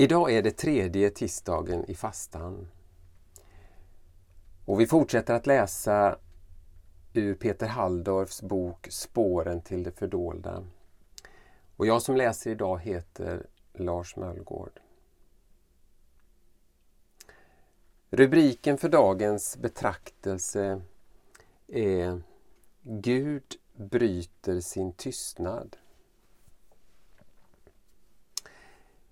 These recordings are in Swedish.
Idag är det tredje tisdagen i fastan. Och vi fortsätter att läsa ur Peter Halldorfs bok Spåren till det fördolda. Och jag som läser idag heter Lars Möllgård. Rubriken för dagens betraktelse är Gud bryter sin tystnad.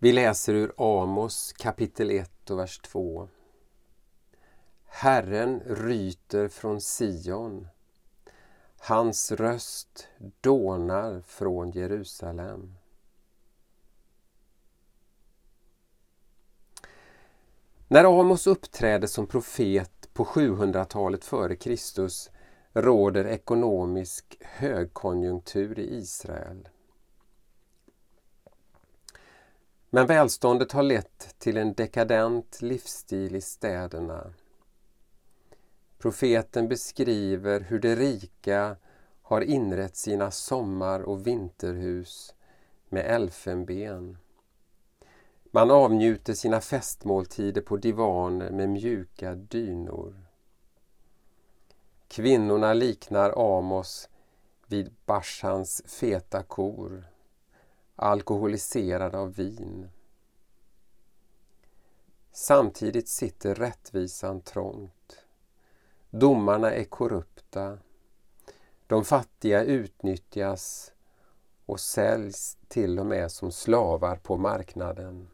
Vi läser ur Amos kapitel 1 och vers 2. Herren ryter från Sion. Hans röst dånar från Jerusalem. När Amos uppträder som profet på 700-talet före Kristus råder ekonomisk högkonjunktur i Israel. Men välståndet har lett till en dekadent livsstil i städerna. Profeten beskriver hur de rika har inrett sina sommar och vinterhus med elfenben. Man avnjuter sina festmåltider på divaner med mjuka dynor. Kvinnorna liknar Amos vid Bashans feta kor alkoholiserad av vin. Samtidigt sitter rättvisan trångt. Domarna är korrupta. De fattiga utnyttjas och säljs till och med som slavar på marknaden.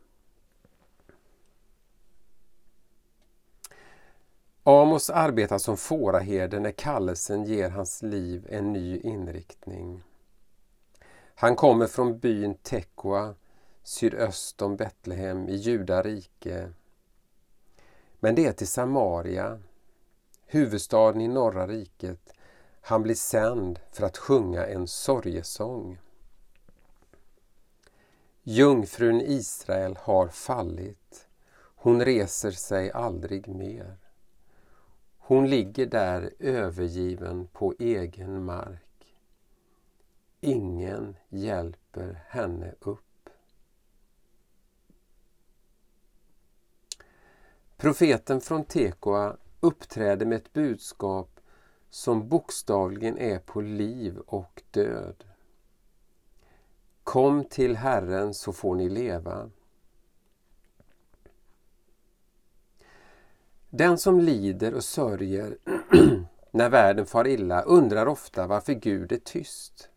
Amos arbetar som fåraherde när kallelsen ger hans liv en ny inriktning. Han kommer från byn Tekoa sydöst om Betlehem i Judarike. Men det är till Samaria, huvudstaden i norra riket, han blir sänd för att sjunga en sorgesång. Jungfrun Israel har fallit. Hon reser sig aldrig mer. Hon ligger där övergiven på egen mark. Ingen hjälper henne upp. Profeten från Tekoa uppträder med ett budskap som bokstavligen är på liv och död. Kom till Herren så får ni leva. Den som lider och sörjer när världen far illa undrar ofta varför Gud är tyst.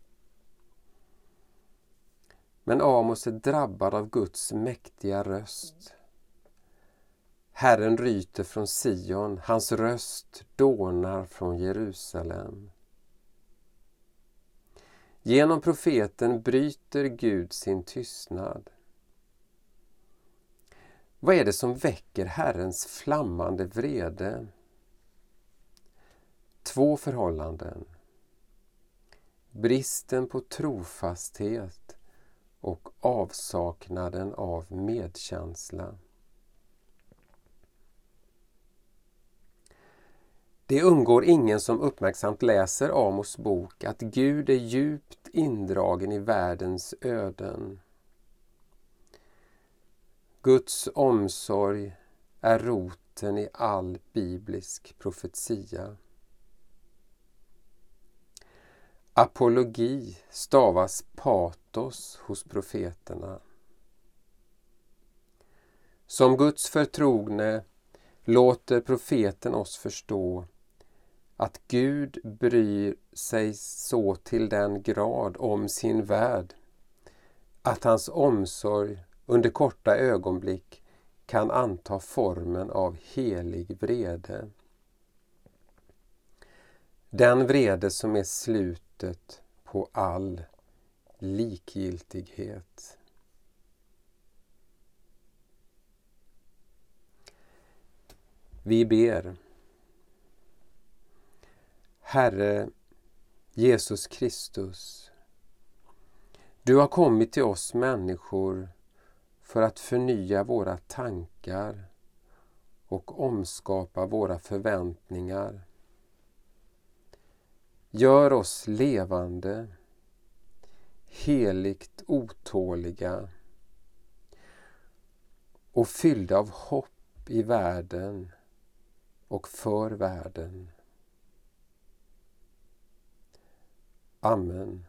Men Amos är drabbad av Guds mäktiga röst. Herren ryter från Sion, hans röst dånar från Jerusalem. Genom profeten bryter Gud sin tystnad. Vad är det som väcker Herrens flammande vrede? Två förhållanden. Bristen på trofasthet och avsaknaden av medkänsla. Det undgår ingen som uppmärksamt läser Amos bok att Gud är djupt indragen i världens öden. Guds omsorg är roten i all biblisk profetia. Apologi stavas patos hos profeterna. Som Guds förtrogne låter profeten oss förstå att Gud bryr sig så till den grad om sin värld att hans omsorg under korta ögonblick kan anta formen av helig vrede. Den vrede som är slutet på all likgiltighet. Vi ber. Herre Jesus Kristus, du har kommit till oss människor för att förnya våra tankar och omskapa våra förväntningar. Gör oss levande, heligt otåliga och fyllda av hopp i världen och för världen. Amen.